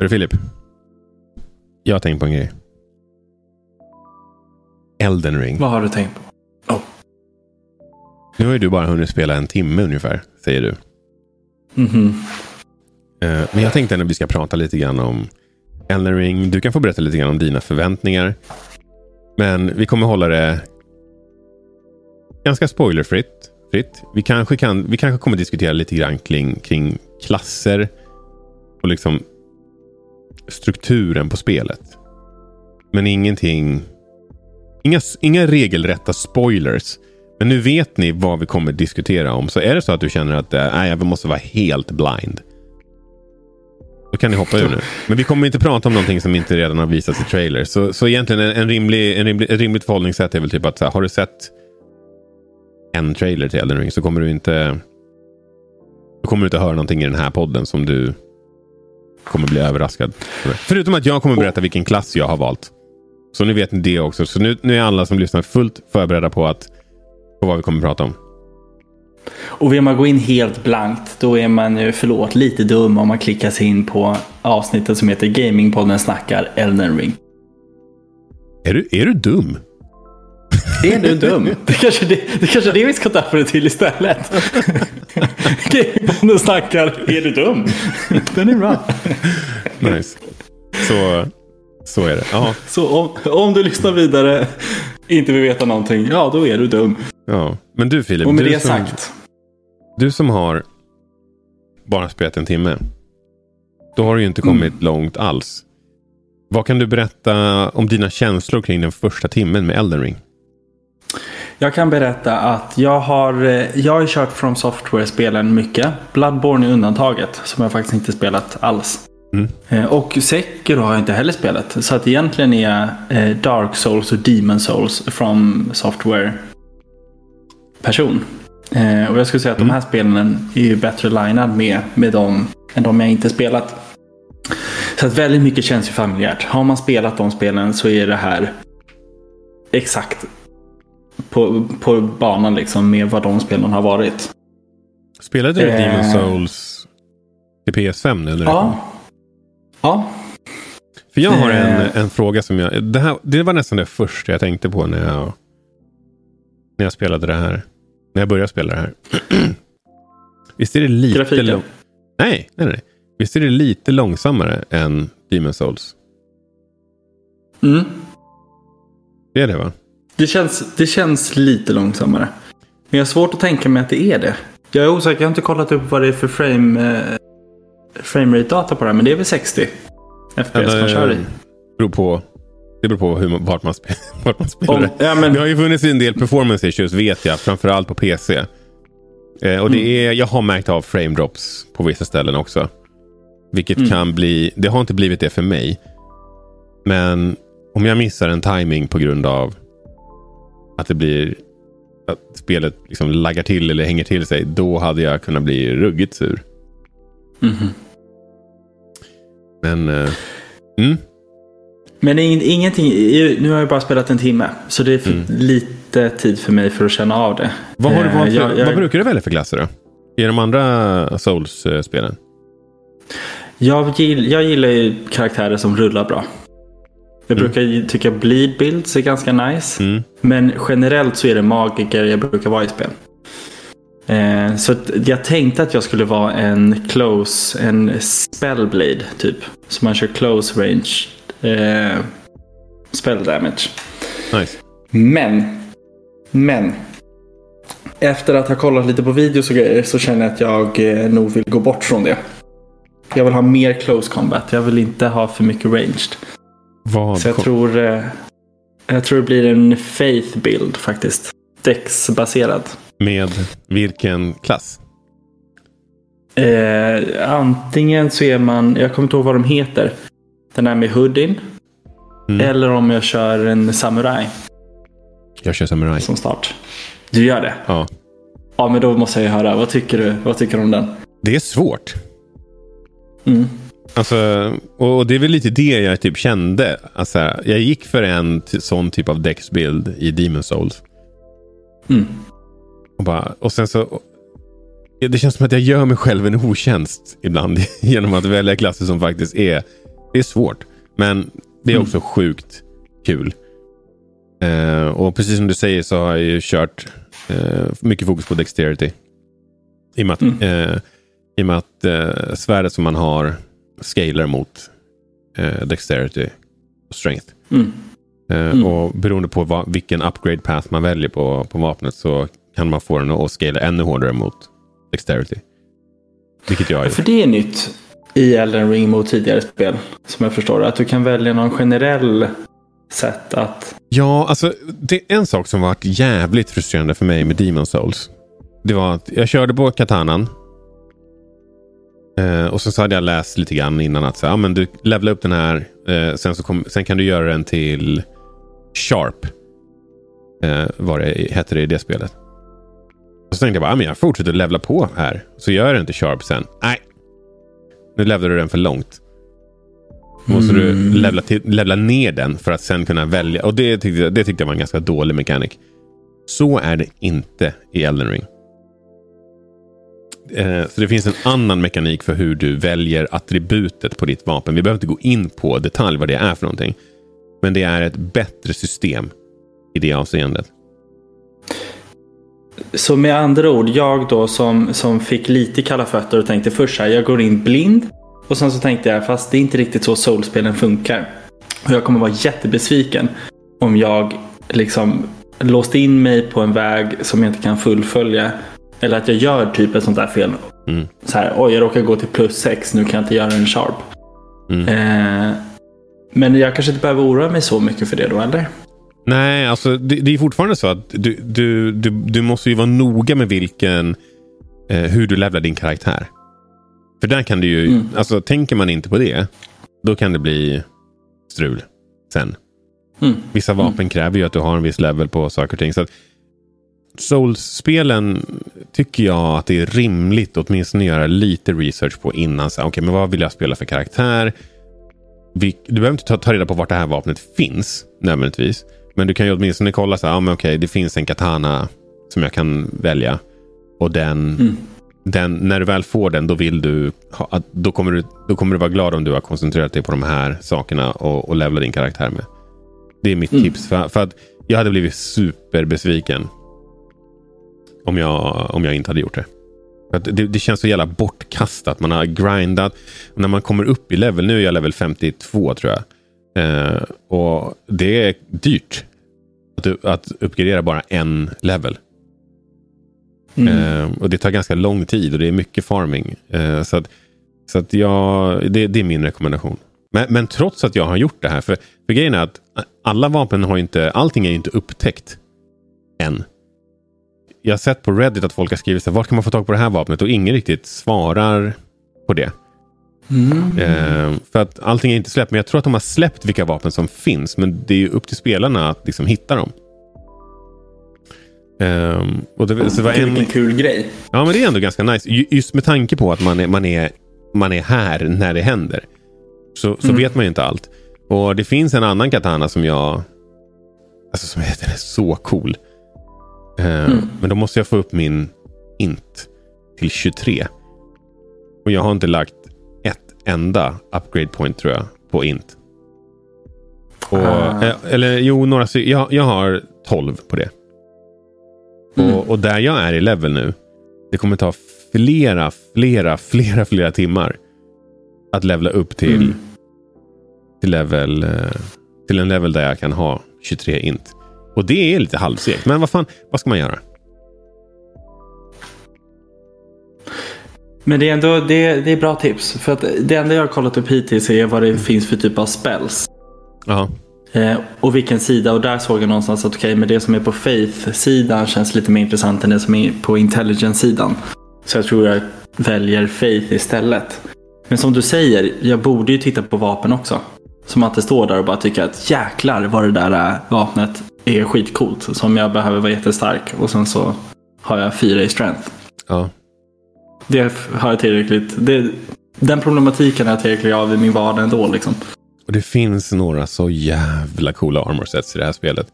Hörru Filip. Jag har tänkt på en grej. Elden ring. Vad har du tänkt på? Nu har ju du bara hunnit spela en timme ungefär, säger du. Mhm. Eh, Men jag tänkte att vi ska prata lite grann om Elden ring. Du kan få berätta lite grann om dina förväntningar. Men vi kommer hålla det ganska spoilerfritt. Fritt. Vi, kanske kan, vi kanske kommer diskutera lite grann kring, kring klasser och liksom strukturen på spelet. Men ingenting... Inga, inga regelrätta spoilers. Men nu vet ni vad vi kommer diskutera om. Så är det så att du känner att eh, nej, jag måste vara helt blind. Då kan ni hoppa ur nu. Men vi kommer inte prata om någonting som inte redan har visats i trailer. Så, så egentligen en, en rimlig, en rimlig, ett rimligt förhållningssätt är väl typ att så här, har du sett en trailer till Elden Ring så kommer du inte då kommer du inte höra någonting i den här podden som du kommer bli överraskad. över. Förutom att jag kommer berätta vilken klass jag har valt. Så nu vet ni det också. Så nu, nu är alla som lyssnar fullt förberedda på, att, på vad vi kommer prata om. Och vill man gå in helt blankt då är man ju, förlåt, lite dum om man klickar sig in på avsnittet som heter Gamingpodden snackar Elden Ring. Är du, är du dum? Är du dum? Det kanske det, det kanske är det vi ska döpa det till istället. Gamingpodden snackar, är du dum? Den är bra. Nice. Så, så är det. Ja, Så om, om du lyssnar vidare, inte vill veta någonting, ja då är du dum. ja. Men du Filip, Och med du, det som, sagt. du som har bara spelat en timme. Då har du ju inte kommit långt alls. Vad kan du berätta om dina känslor kring den första timmen med Elden Ring? Jag kan berätta att jag har, eh, jag har kört From Software-spelen mycket. Bloodborne är undantaget, som jag faktiskt inte spelat alls. Mm. Eh, Och Sekiro har jag inte heller spelat. Så att egentligen är eh, Dark Souls och Demon Souls From Software person. Eh, Och jag skulle säga att de här spelen är ju bättre linad med, med dem än de jag inte spelat. Så att väldigt mycket känns ju familjärt. Har man spelat de spelen så är det här exakt på, på banan liksom med vad de spelen har varit. Spelade du Eh. Demon Souls till PS5 nu? När? Ja. Ja. För jag har en, Eh. en fråga som jag... Det, här, det var nästan det första jag tänkte på när jag, när jag spelade det här. När jag började spela det här. Visst är det lite... Grafiken. lång- Nej, nej, nej. Visst är det lite långsammare än Demon Souls? Mm. Det är det va? Det, känns, det känns lite långsammare. Men jag har svårt att tänka mig att det är det. Jag är osäker, jag har inte kollat upp vad det är för frame, eh, framerate-data på det här. Men det är väl 60 FPS man kör i. beror på, det beror på hur, vart, man spe, vart man spelar Om, ja, men, Det har ju funnits en del performance issues vet jag. Framförallt på PC. Eh, och det Mm. är, jag har märkt av frame drops på vissa ställen också. Vilket Mm. kan bli, det har inte blivit det för mig. Men om jag missar en timing på grund av att det blir att spelet liksom laggar till eller hänger till sig. Då hade jag kunnat bli ruggigt sur. Mhm. Men eh, mm, men ingenting, nu har jag bara spelat en timme. Så det är Mm. lite tid för mig för att känna av det. vad, har du Eh, valt jag- jag- vad brukar du välja för klasser då? I de andra Souls-spelen? Jag, gill, jag gillar ju karaktärer som rullar bra. Jag Mm. brukar tycka bleed builds är ganska nice. Mm. Men generellt så är det magiker jag brukar vara i spel. Eh, så jag tänkte att jag skulle vara en close, en spellblade typ. Så man kör close range eh, spell damage. Nice. Men, men. Efter att ha kollat lite på videos och grejer så känner jag att jag eh, nog vill gå bort från det. Jag vill ha mer close combat. Jag vill inte ha för mycket ranged. Vad Så jag tror, eh, jag tror det blir en faith build faktiskt. Dex-baserad. Med vilken klass? Eh, antingen så är man, jag kommer inte ihåg vad de heter. Den här med hoodin. Mm. Eller om jag kör en samurai Jag kör Samurai. som start. Du gör det? Ja. Ja, men då måste jag ju höra. Vad tycker du? Vad tycker du om den? Det är svårt. Mm. Alltså, och det är väl lite det jag typ kände. Alltså, jag gick för en sån typ av däcksbild i Demon Souls. Mm. Och, bara, och sen så... Det känns som att jag gör mig själv en otjänst ibland genom att välja klasser som faktiskt är Det är svårt. Men det är Mm. också sjukt kul. Eh, och precis som du säger så har jag ju kört eh, mycket fokus på dexterity. I och med att, Mm. eh, i och med att eh, svärdet som man har scalar mot eh, dexterity och strength. Mm. Eh, Mm. Och beroende på vad, vilken upgrade path man väljer på, på vapnet så kan man få den att scala ännu hårdare mot dexterity. Vilket jag har gjort. För det är nytt i Elden Ring mot tidigare spel. Som jag förstår. Att du kan välja någon generell sätt att... Ja, alltså det är en sak som varit jävligt frustrerande för mig med Demon Souls. Det var att jag körde på katanan. Eh, och så, så hade jag läst lite grann innan att så, ja, men du levlar upp den här. Eh, sen, så kom, sen kan du göra den till Sharp. Eh, vad det hette det i det spelet. Och så tänkte jag bara, ja, men jag fortsätter levla på här. Så gör jag den till Sharp sen. Nej. Nu levlar du den för långt. Då måste du Mm. levla, till, levla ner den för att sen kunna välja. Och det tyckte, jag- det tyckte jag var en ganska dålig mekanik. Så är det inte i Elden Ring. Eh, Så det finns en annan mekanik för hur du väljer attributet på ditt vapen. Vi behöver inte gå in på detalj vad det är för någonting. Men det är ett bättre system i det avseendet. Så med andra ord, jag då som, som fick lite kalla fötter och tänkte först så här, jag går in blind. Och sen så tänkte jag, fast det är inte riktigt så soulspelen funkar. Och jag kommer vara jättebesviken om jag liksom låst in mig på en väg som jag inte kan fullfölja. Eller att jag gör typ ett sånt där fel. Mm. Så här, oj jag råkar gå till plus sex, nu kan jag inte göra en sharp. Mm. Eh, men jag kanske inte behöver oroa mig så mycket för det då, eller? Nej, alltså det, det är fortfarande så att du, du, du, du måste ju vara noga med vilken, eh, hur du levlar din karaktär. För där kan du ju, Mm. alltså tänker man inte på det, då kan det bli strul sen. Mm. Vissa vapen kräver ju att du har en viss level på saker och ting. Så att Souls-spelen tycker jag att det är rimligt att åtminstone göra lite research på innan. Okej, men vad vill jag spela för karaktär? Vi, du behöver inte ta, ta reda på vart det här vapnet finns nödvändigtvis. Men du kan ju åtminstone kolla så här, men okej, det finns en katana som jag kan välja. Och den, Mm. den, när du väl får den, då vill du ha, då, kommer du, då kommer du vara glad om du har koncentrerat dig på de här sakerna och, och levla din karaktär med. Det är mitt Mm. tips. För, för att jag hade blivit superbesviken om jag, om jag inte hade gjort det. Det, det känns så jävla bortkastat. Man har grindat. När man kommer upp i level, nu är jag level 52 tror jag. Eh, och det är dyrt att, att uppgradera bara en level. Mm. Eh, och det tar ganska lång tid och det är mycket farming. Eh, så att, så att jag, det, det är min rekommendation. Men, men trots att jag har gjort det här, för, för grejen är att alla vapen har inte, allting är inte upptäckt. Jag har sett på Reddit att folk har skrivit så här, var kan man få tag på det här vapnet? Och ingen riktigt svarar på det. Mm. Eh, för att allting är inte släppt, men jag tror att de har släppt vilka vapen som finns. Men det är ju upp till spelarna att liksom hitta dem. Eh, och det, så det var en, vilken kul grej. Ja, men det är ändå ganska nice. Ju- Just med tanke på att man är, man är, man är här när det händer. Så, så Mm. vet man ju inte allt. Och det finns en annan katana som jag... Alltså som heter den är så cool. Eh, Mm. Men då måste jag få upp min int till 23. Och jag har inte lagt ett enda upgrade point tror jag på int. Och, Ah. eh, eller jo, några, jag, jag har 12 på det. Mm. Och, och där jag är i level nu. Det kommer ta flera, flera, flera, flera timmar. Att levla upp till, Mm. till, level, eh, till en level där jag kan ha 23 int. Och det är lite halvsegt. Men vad fan, vad ska man göra? Men det är ändå det, det är bra tips. För att det enda jag har kollat upp hittills är vad det finns för typ av spells. Ja, Eh, och vilken sida. Och där såg jag någonstans att okej, men det som är på Faith-sidan känns lite mer intressant än det som är på Intelligence-sidan. Så jag tror jag väljer Faith istället. Men som du säger, jag borde ju titta på vapen också. Som att det står där och bara tycker att jäklar vad det där äh, vapnet är skitcoolt. Som jag behöver vara jättestark. Och sen så har jag fyra i strength. ja. Det har jag tillräckligt. Det, den problematiken har jag tillräckligt av i min vardag ändå. Liksom. Och det finns några så jävla coola armor sets i det här spelet.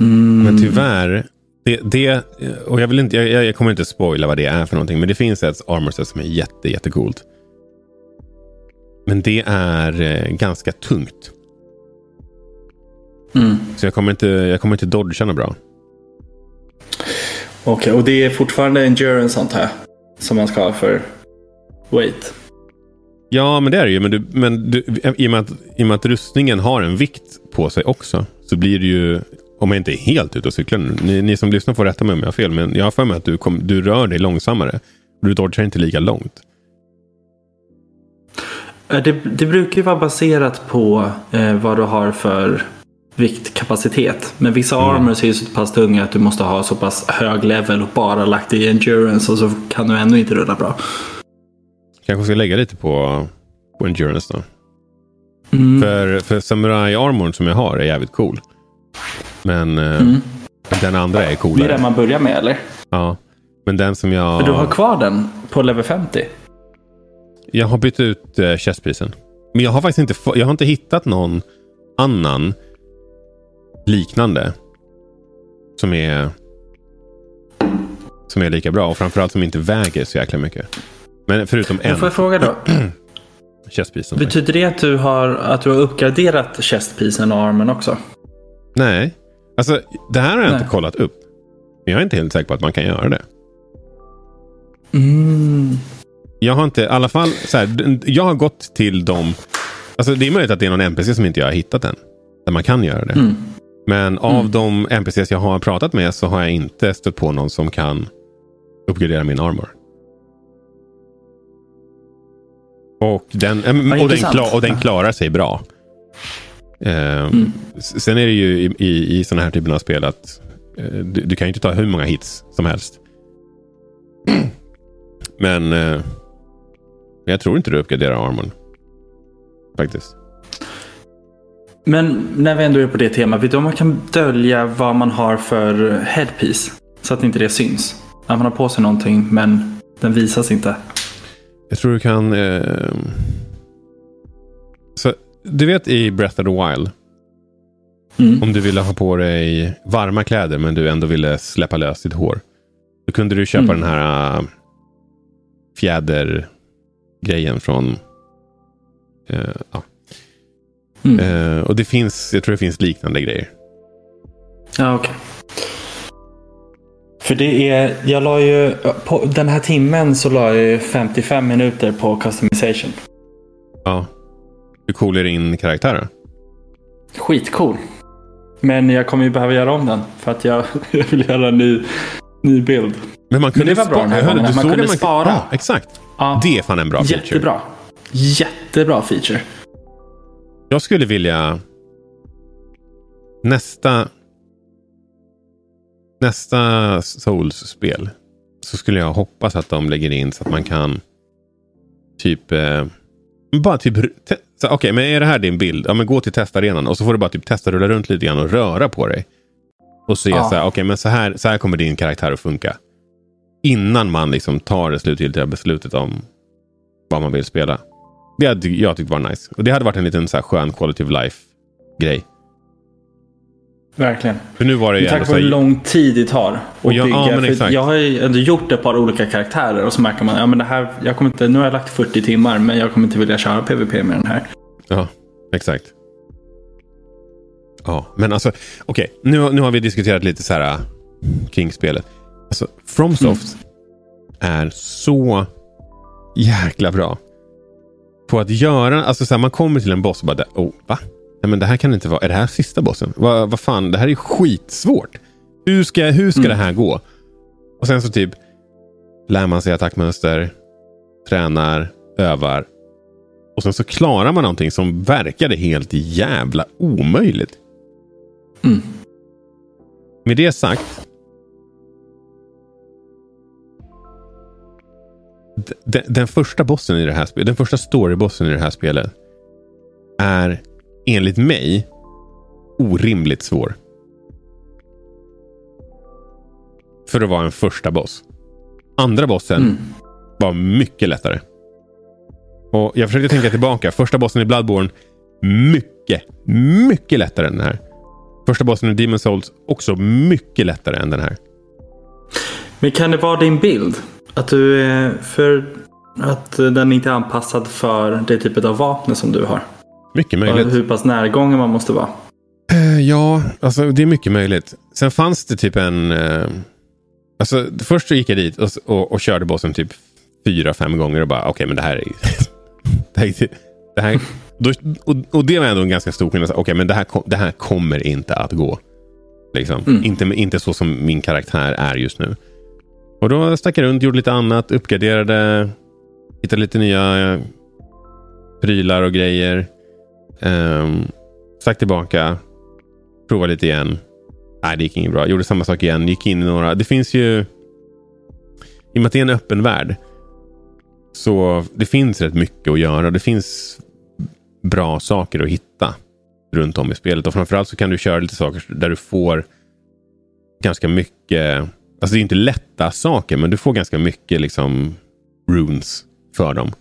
Mm. Men tyvärr, det, det, och jag, vill inte, jag, jag kommer inte spoila vad det är för någonting. Men det finns ett armor set som är jätte, jättecoolt. Men det är eh, ganska tungt. Mm. Så jag kommer inte, jag kommer inte dodga något bra. Okej, och det är fortfarande endurance antar jag? Som man ska ha för weight? Ja, men det är det ju. Men, du, men du, i, och med att, i och med att rustningen har en vikt på sig också. Så blir det ju, om jag inte är helt ute och cyklar nu. Ni, ni som lyssnar får rätta mig om jag har fel. Men jag har för mig att du, kom, du rör dig långsammare. Du dodgar inte lika långt. Eh, Det, det brukar ju vara baserat på eh, vad du har för viktkapacitet. Men vissa Mm. armors är ju så pass tunga att du måste ha så pass hög level och bara lagt i endurance och så kan du ändå inte rulla bra. Kanske ska lägga lite på, på endurance då. Mm. För, för samurai armorn som jag har är jävligt cool. Men eh, Mm. den andra är Det är coolare. den man börjar med eller? Ja. Men den som jag... För du har kvar den på level 50? Jag har bytt ut uh, chestpisen. Men jag har faktiskt inte, jag har inte hittat någon annan liknande. Som är som är lika bra. Och framförallt som inte väger så jäkla mycket. Men förutom Men en får jag fråga då? chestpisen. Betyder det att du har, att du har uppgraderat chestpisen och armen också? Nej. Alltså, det här har jag Nej. inte kollat upp. Men jag är inte helt säker på att man kan göra det. Mm. Jag har inte, i alla fall, så här, jag har gått till dem. Alltså det är möjligt att det är någon NPC som inte jag har hittat än. Där man kan göra det. Mm. Men av Mm. de NPCs jag har pratat med så har jag inte stött på någon som kan uppgradera min armor. Och den, och den, intressant. kla, och den klarar sig bra. Ehm, Mm. Sen är det ju i, i, i sådana här typen av spel att eh, du, du kan ju inte ta hur många hits som helst. Men eh, jag tror inte du uppgraderar armorn. Faktiskt. Men när vi ändå är på det temat, vet du om man kan dölja vad man har för headpiece? Så att inte det syns. Att man har på sig någonting men den visas inte. Jag tror du kan... Eh, så, du vet i Breath of the Wild. Mm. Om du ville ha på dig varma kläder men du ändå ville släppa lös ditt hår. Då kunde du köpa Mm. den här uh, fjädergrejen från... eh, ja. Mm. Eh, och det finns, jag tror det finns liknande grejer. Ja, okej. För det är, jag la ju, på den här timmen så la jag ju 55 minuter på customization. Ja. Hur cool är din karaktär då? Skitcool. Men jag kommer ju behöva göra om den för att jag, jag vill göra en ny, ny bild. Men, man kunde det var bra den här hörde, gången, man kunde spara. Ja, exakt. Ja, Det är fan en bra feature. jättebra. Jättebra feature. Jag skulle vilja nästa nästa Souls-spel så skulle jag hoppas att de lägger in så att man kan typ eh, bara typ Okej, men är det här din bild? Ja, men gå till testarenan och så får du bara typ testa rulla runt lite grann och röra på dig. Och se Ja. så här, okej, men så här, så här kommer din karaktär att funka. Innan man liksom tar det slutgiltiga beslutet om vad man vill spela. Det hade jag tyckt var nice. Och det hade varit en liten så här skön quality of life-grej. Verkligen. För nu var det ju så på hur här, lång tid det tar att Och jag- bygga. ja, men jag har ju ändå gjort ett par olika karaktärer och så märker man ja, det jag kommer inte, nu har jag lagt 40 timmar men jag kommer inte vilja köra PVP med den här. Ja, exakt. Ja, men alltså okej. Nu, nu har vi diskuterat lite så här äh, kring spelet. Alltså, FromSoft är så jäkla bra. På att göra, alltså så här, man kommer till en boss och bara, oh, va? Nej, men det här kan inte vara, är det här sista bossen? Vad vad fan, det här är skitsvårt. Hur ska, hur ska Mm. det här gå? Och sen så typ lär man sig attackmönster, tränar, övar. Och sen så klarar man någonting som verkade helt jävla omöjligt. Mm. Med det sagt. Den, den första bossen i det här spelet, den första storybossen i det här spelet. Är enligt mig orimligt svår. För att vara en första boss. Andra bossen Mm. var mycket lättare. Och Jag försökte tänka tillbaka. Första bossen i Bloodborne, mycket, mycket lättare än den här. Första bossen i Demon Souls, också mycket lättare än den här. Men kan det vara din bild? Att du är, för Att den inte är anpassad för det typet av vapen som du har. Mycket Och möjligt. hur pass närgången man måste vara. Eh, Ja, alltså det är mycket möjligt. Sen fanns det typ en... Eh, alltså först så gick jag dit och, och, och körde bossen typ fyra, fem gånger och bara okej men det här är... det här, det här då, och, och det var ändå en ganska stor skillnad. Okej men det här, kom, det här kommer inte att gå. Liksom. Mm. Inte, inte så som min karaktär är just nu. Och då stack jag runt, gjorde lite annat, uppgraderade, hittade lite nya eh, prylar och grejer. Um, stack tillbaka, provade lite igen. Nej, det gick inget bra. Gjorde samma sak igen. Gick in i några. Det finns ju... I och med att det är en öppen värld. Så det finns rätt mycket att göra. Det finns bra saker att hitta runt om i spelet. Och framförallt så kan du köra lite saker där du får ganska mycket. Alltså det är inte lätta saker, men du får ganska mycket liksom runes för dem.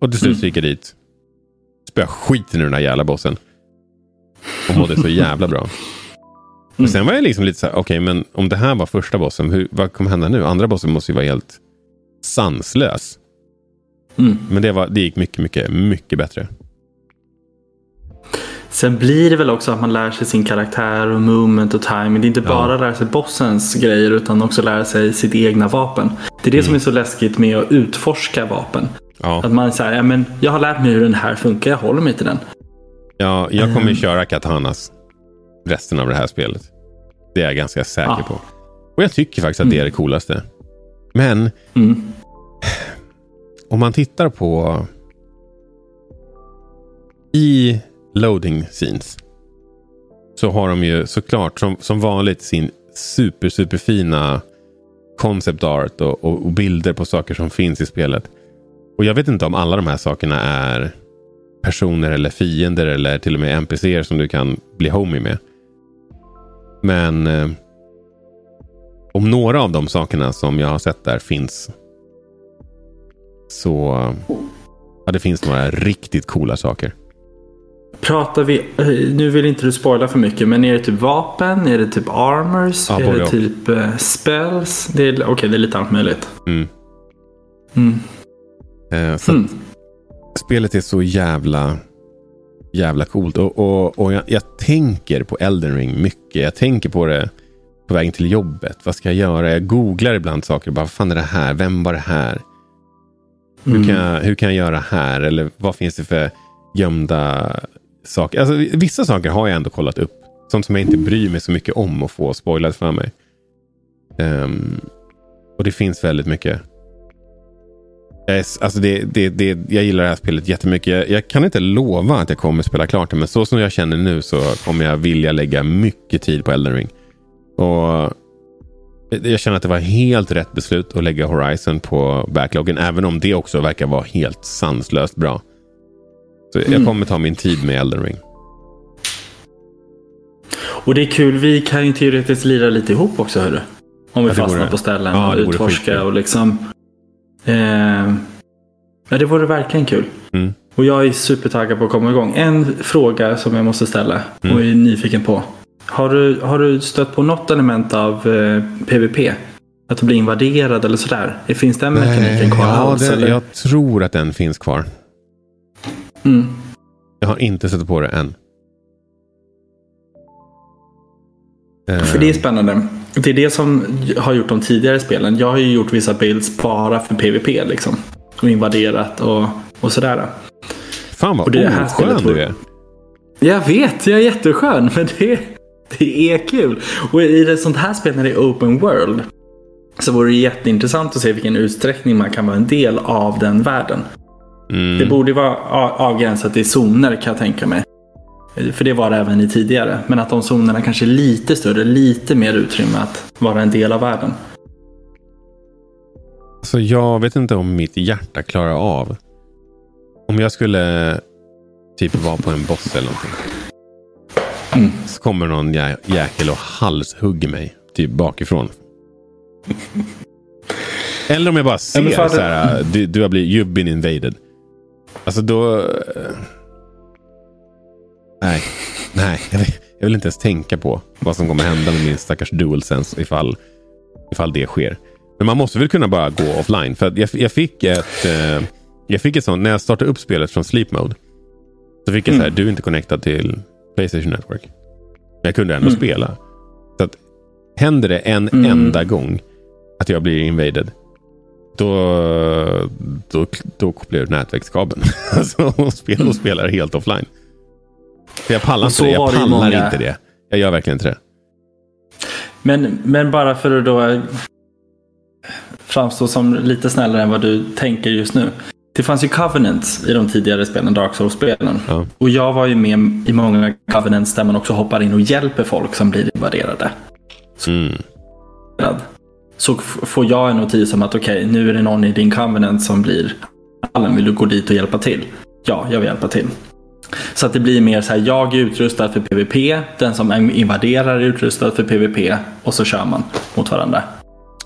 Och till slut gick jag dit. Spöade skiten ur den där jävla bossen. Och mådde så jävla bra. Mm. Och sen var jag liksom lite så här, okej, men om det här var första bossen, hur, vad kommer hända nu? Andra bossen måste ju vara helt sanslös. Mm. Men det, var, det gick mycket, mycket, mycket bättre. Sen blir det väl också att man lär sig sin karaktär och movement och timing. Det är inte bara att lära sig bossens grejer utan också lära sig sitt egna vapen. Det är det som är så läskigt med att utforska vapen. Ja, Att man säger, ja, men jag har lärt mig hur den här funkar, jag håller mig till den. ja jag kommer ju Mm. köra katanas resten av det här spelet. Det är jag ganska säker Ja. på. Och jag tycker faktiskt att det är det coolaste. Men Mm. om man tittar på i loading scenes så har de ju såklart som, som vanligt sin super super fina concept art och, och, och bilder på saker som finns i spelet. Och jag vet inte om alla de här sakerna är personer eller fiender eller till och med NPCer som du kan bli homie med. Men eh, om några av de sakerna som jag har sett där finns så ja, det finns några riktigt coola saker. Pratar vi, eh, nu vill inte du spoila för mycket, men är det typ vapen? Är det typ armors? Ja, är det typ eh, spells? Det är, Okej, det är lite allt möjligt. Mm. Mm. Eh, så Mm. spelet är så jävla jävla coolt. Och, och, och jag, jag tänker på Elden Ring mycket. Jag tänker på det på vägen till jobbet. Vad ska jag göra? Jag googlar ibland saker. Bara, vad fan är det här? Vem var det här? Hur, Mm. kan jag, hur kan jag göra här? Eller vad finns det för gömda saker? Alltså, vissa saker har jag ändå kollat upp. Sånt som jag inte bryr mig så mycket om att få spoilat för mig. Um, och det finns väldigt mycket. Jag, är, alltså det, det, det, jag gillar det här spelet jättemycket. Jag, jag kan inte lova att jag kommer spela klart det. Men så som jag känner nu så kommer jag vilja lägga mycket tid på Elden Ring. Och jag känner att det var helt rätt beslut att lägga Horizon på backloggen. Även om det också verkar vara helt sanslöst bra. Så jag Mm. kommer ta min tid med Elden Ring. Och det är kul, vi kan ju teoretiskt lira lite ihop också hörru. Om vi Ja, det fastnar vore- på ställen Ja, och det vore skitkul. utforska och liksom. Eh, ja, det vore verkligen kul. Mm. Och jag är supertaggad på att komma igång. En fråga som jag måste ställa Mm. och är nyfiken på. Har du, har du stött på något element av eh, PVP? Att du blir invaderad eller sådär? Finns den mekaniken kvar ja, alls? den, eller? jag tror att den finns kvar. Mm. Jag har inte sett på det än. För det är spännande. Det är det som har gjort de tidigare spelen. Jag har ju gjort vissa builds bara för PVP liksom. Och invaderat och, och sådär. Fan vad och det här oskön du är. Jag vet, jag är jätteskön. Men det, det är kul. Och i ett sånt här spel när det är open world. Så vore det jätteintressant att se vilken utsträckning man kan vara en del av den världen. Mm. Det borde vara avgränsat i zoner kan jag tänka mig. För det var det även i tidigare. Men att de zonerna kanske är lite större, lite mer utrymme att vara en del av världen. Så jag vet inte om mitt hjärta klarar av. Om jag skulle typ vara på en boss eller någonting. Mm. Så kommer någon jä jäkel och halshugger mig. Typ bakifrån. eller om jag bara ser att- så här. Du, du har blivit, you've been invaded. Alltså då... eh, Nej, nej. Jag vill, jag vill inte ens tänka på vad som kommer hända med min stackars DualSense ifall, ifall det sker. Men man måste väl kunna bara gå offline. För jag, jag, fick ett... Eh, jag fick ett sånt, när jag startade upp spelet från Sleep Mode. Så fick jag mm. så här, du är inte connectad till Playstation Network. Men jag kunde ändå mm. spela. Så att, händer det en mm. enda gång att jag blir invaded. Då, då, då kopplar ur nätverkskabeln. alltså, och, spelar, och spelar helt offline. För jag pallar inte det. Jag pallar många... inte det. Jag gör verkligen inte det. Men, men bara för att då framstå som lite snällare än vad du tänker just nu. Det fanns ju covenants i de tidigare spelen, Dark Souls-spelen. Ja. Och jag var ju med i många covenants där man också hoppar in och hjälper folk som blir invaderade. Mm. Så får jag en notis om att okej, okay, nu är det någon i din covenant som blir Allen, vill du gå dit och hjälpa till? Ja, jag vill hjälpa till. Så att det blir mer så här, jag är utrustad för PVP, den som invaderar är utrustad för PVP och så kör man mot varandra.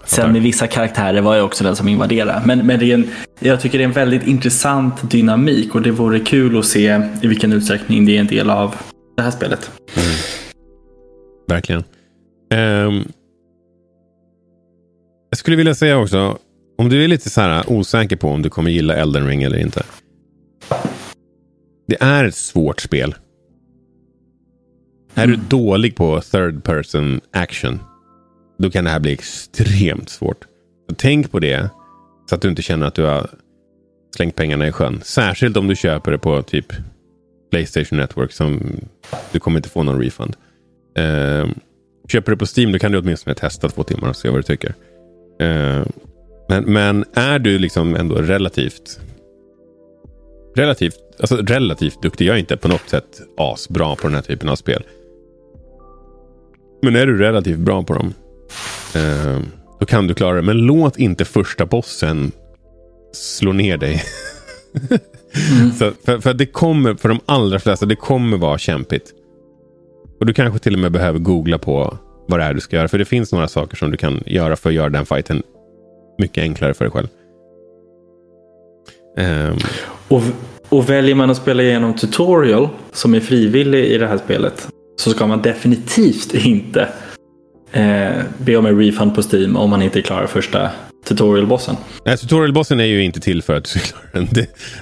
Sen med vissa karaktärer var jag också den som invaderade. Men, men det är en, jag tycker det är en väldigt intressant dynamik och det vore kul att se i vilken utsträckning det är en del av det här spelet. Mm. Verkligen. Um, jag skulle vilja säga också, om du är lite så här osäker på om du kommer gilla Elden Ring eller inte. Det är ett svårt spel. Mm. Är du mm. dålig på third person action då kan det här bli extremt svårt. Så tänk på det. Så att du inte känner att du har slängt pengarna i sjön. Särskilt om du köper det på typ Playstation Network. som Du kommer inte få någon refund. Uh, köper du på Steam då kan du åtminstone testa två timmar och se vad du tycker. Uh, men, men är du liksom ändå relativt relativt, alltså relativt duktig. Jag är inte på något sätt asbra på den här typen av spel. Men är du relativt bra på dem Eh, då kan du klara det. Men låt inte första bossen slå ner dig. mm. Så, för, för det kommer, för de allra flesta, det kommer vara kämpigt. Och du kanske till och med behöver googla på vad det är du ska göra. För det finns några saker som du kan göra för att göra den fighten mycket enklare för dig själv. Um. Och, och väljer man att spela igenom tutorial som är frivillig i det här spelet så ska man definitivt inte eh, be om en refund på Steam om man inte klarar första tutorialbossen. Nej, tutorialbossen är ju inte till för att du ska klara den. Det,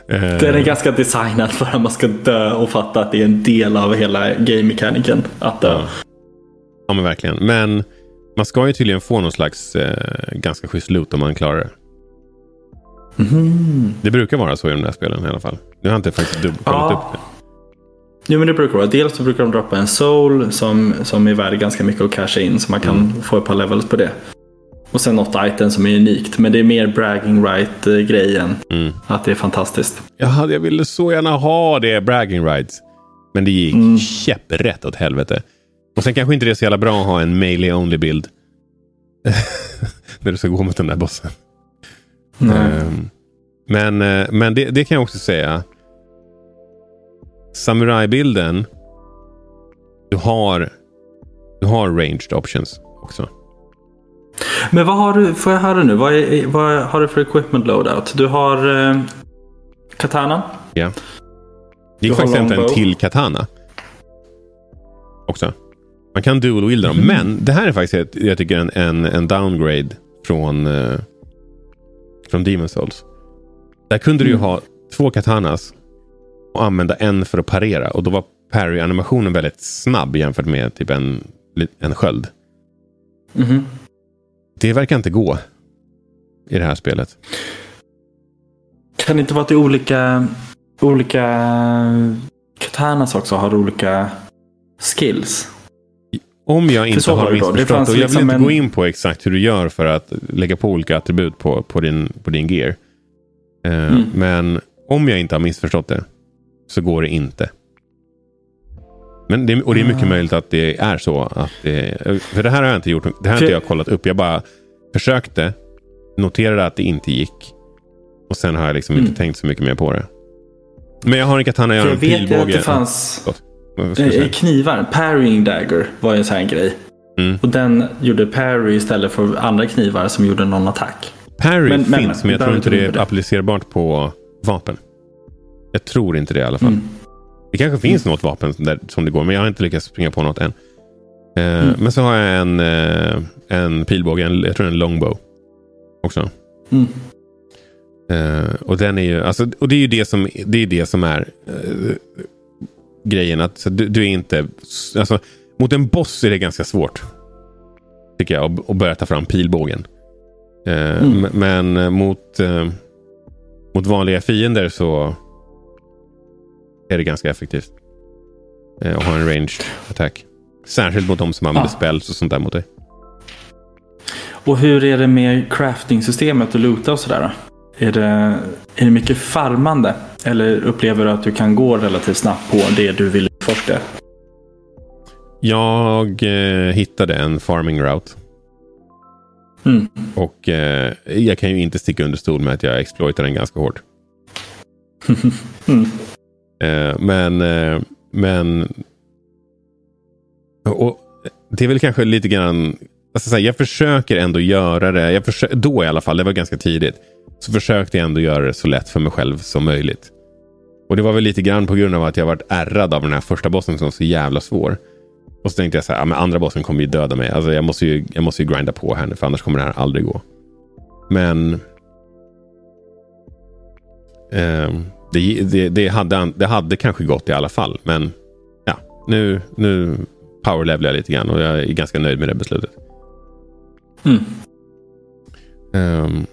eh... Den är ganska designad för att man ska dö och fatta att det är en del av hela game-mekaniken att dö. Ja. Ja, men verkligen. Men man ska ju tydligen få någon slags eh, ganska schysst loot om man klarar det. Mm. Det brukar vara så i de där spelen i alla fall. Nu har jag inte faktiskt kollat ja. upp det. Jo men det brukar vara. Dels så brukar de droppa en soul som, som är värd ganska mycket att casha in. Så man kan mm. få ett par levels på det. Och sen något item som är unikt. Men det är mer bragging right grejen. Mm. Att det är fantastiskt. Jag, hade, jag ville så gärna ha det, bragging rights. Men det gick mm. käpprätt åt helvete. Och sen kanske inte det är så jävla bra att ha en melee only bild. När du ska gå mot den där bossen. Um, men uh, men det, det kan jag också säga samurajbilden. Du har, du har ranged options också. Men vad har du, får jag höra nu, vad, är, vad har du för equipment loadout? Du har eh, katana. Ja. Det gick faktiskt inte en till katana. Också. Man kan dual-wielda dem. Mm. Men det här är faktiskt ett, jag tycker en, en, en downgrade från, uh, från Demon Souls. Där kunde mm. du ju ha två katanas och använda en för att parera. Och då var parry-animationen väldigt snabb jämfört med typ en, en sköld. Mm. Det verkar inte gå i det här spelet. Kan det inte vara att det är olika, olika katanas också har olika skills? Om jag inte har missförstått. Och jag vill liksom inte en... gå in på exakt hur du gör för att lägga på olika attribut på, på, din, på din gear. Uh, mm. Men om jag inte har missförstått det så går det inte. Men det, och det är mycket mm. möjligt att det är så. Att det, för det här har jag inte gjort. Det här har inte jag kollat upp. Jag bara försökte. Noterade att det inte gick. Och sen har jag liksom mm. inte tänkt så mycket mer på det. Men jag har en katana, jag har en pilbåge. Jag vet att det fanns eh, knivar. Parrying dagger var en sån här grej. Mm. Och den gjorde parry istället för andra knivar som gjorde någon attack. Parry men, finns, men, men jag tror inte det är applicerbart på vapen. Jag tror inte det i alla fall. Mm. Det kanske finns mm. något vapen där, som det går, men jag har inte lyckats springa på något än. Uh, mm. Men så har jag en, uh, en pilbåge, en, jag tror en longbow. också. Mm. Eh, och, den är ju, alltså, och det är ju det som, det är, det som är eh, grejen. Att så du, du är inte... Alltså, mot en boss är det ganska svårt. Tycker jag. Att, att börja ta fram pilbågen. Eh, Mm. Men eh, mot, eh, mot vanliga fiender så är det ganska effektivt. Eh, att ha en ranged attack. Särskilt mot de som använder Ja. spells och sånt där mot dig. Och hur är det med crafting-systemet och loota och sådär? Är det, är det mycket farmande? Eller upplever du att du kan gå relativt snabbt på det du vill utforska? Jag eh, hittade en farming route. Mm. Och eh, jag kan ju inte sticka under stol med att jag exploitar den ganska hårt. Mm. Eh, men, eh, men... Och det är väl kanske lite grann... Alltså så här, jag försöker ändå göra det. Jag försö- då i alla fall, det var ganska tidigt. Så försökte jag ändå göra det så lätt för mig själv som möjligt. Och det var väl lite grann på grund av att jag varit ärrad av den här första bossen som var så jävla svår. Och så tänkte jag så här, ja, men andra bossen kommer ju döda mig. Alltså jag måste ju, jag måste ju grinda på här nu, för annars kommer det här aldrig gå. Men... ehm, det, det, det, hade, det hade kanske gått i alla fall. Men ja, nu, nu powerlevelar jag lite grann och jag är ganska nöjd med det beslutet. Mm. Ehm,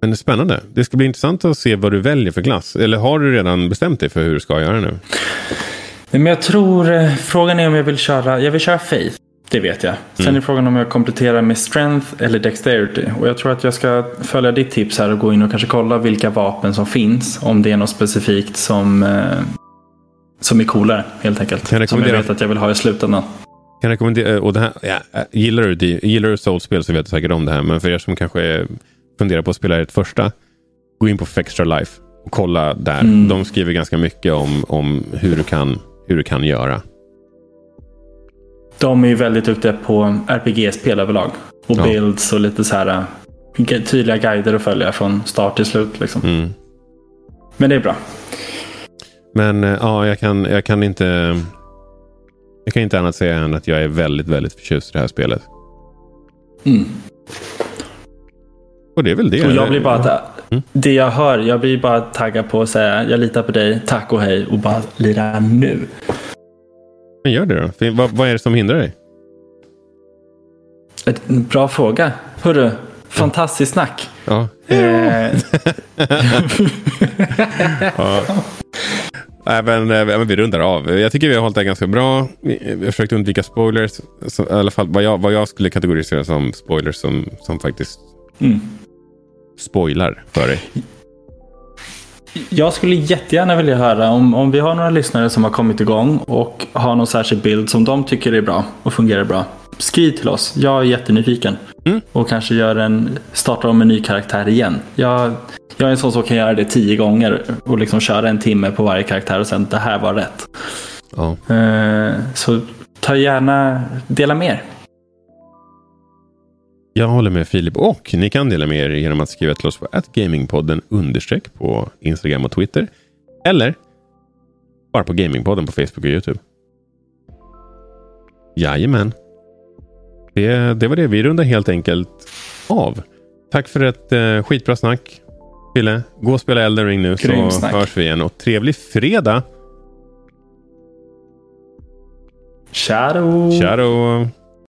men det är spännande. Det ska bli intressant att se vad du väljer för klass. Eller har du redan bestämt dig för hur du ska göra nu? Men jag tror eh, frågan är om jag vill köra. Jag vill köra Faith. Det vet jag. Sen Mm. är frågan om jag kompletterar med Strength eller Dexterity. Och jag tror att jag ska följa ditt tips här och gå in och kanske kolla vilka vapen som finns. Om det är något specifikt som, eh, som är coolare helt enkelt. Kan jag som jag vet att jag vill ha i slutändan. Kan rekommendera, och det här, ja, äh, gillar du, gillar du Souls-spel så vet du säkert om det här. Men för er som kanske funderar på att spela ett första, gå in på Fextra Life och kolla där. Mm. De skriver ganska mycket om, om hur, du kan, hur du kan göra. De är ju väldigt duktiga på RPG-spel överlag. Och Ja. builds och lite så här eh, tydliga guider att följa från start till slut. Liksom. Mm. Men det är bra. Men eh, ja, jag kan, jag kan inte... Jag kan inte annat säga än att jag är väldigt, väldigt förtjust i det här spelet. Mm. Och det är väl det. Och jag blir bara, Mm. det jag hör, jag blir bara taggad på att säga jag litar på dig, tack och hej och bara lira nu. Men gör det då. För Vad, vad är det som hindrar dig? Bra fråga. Hörru, fantastiskt snack. Ja. Eh, ja. Nej, men, eh, vi rundar av. Jag tycker vi har hållit det ganska bra. Vi vi har försökt undvika spoilers. Så, I alla fall vad jag, vad jag skulle kategorisera som spoilers som, som faktiskt mm. Spoilar för dig. Jag skulle jättegärna vilja höra om, om vi har några lyssnare som har kommit igång och har någon särskild bild som de tycker är bra och fungerar bra. Skriv till oss. Jag är jättenyfiken. Mm. Och kanske gör en, startar om en ny karaktär igen. Jag, jag är en sån som kan göra det tio gånger och liksom köra en timme på varje karaktär och sen det här var rätt. Eh, så ta gärna, dela mer. Jag håller med Filip och ni kan dela med er genom att skriva till oss på gamingpodden understreck på Instagram och Twitter. Eller bara på Gamingpodden på Facebook och YouTube. Jajamän. Det, det var det. Vi rundar helt enkelt av. Tack för ett eh, skitbra snack. Fille, gå och spela Elden Ring nu så snack. hörs vi igen. Och trevlig fredag! Tja då!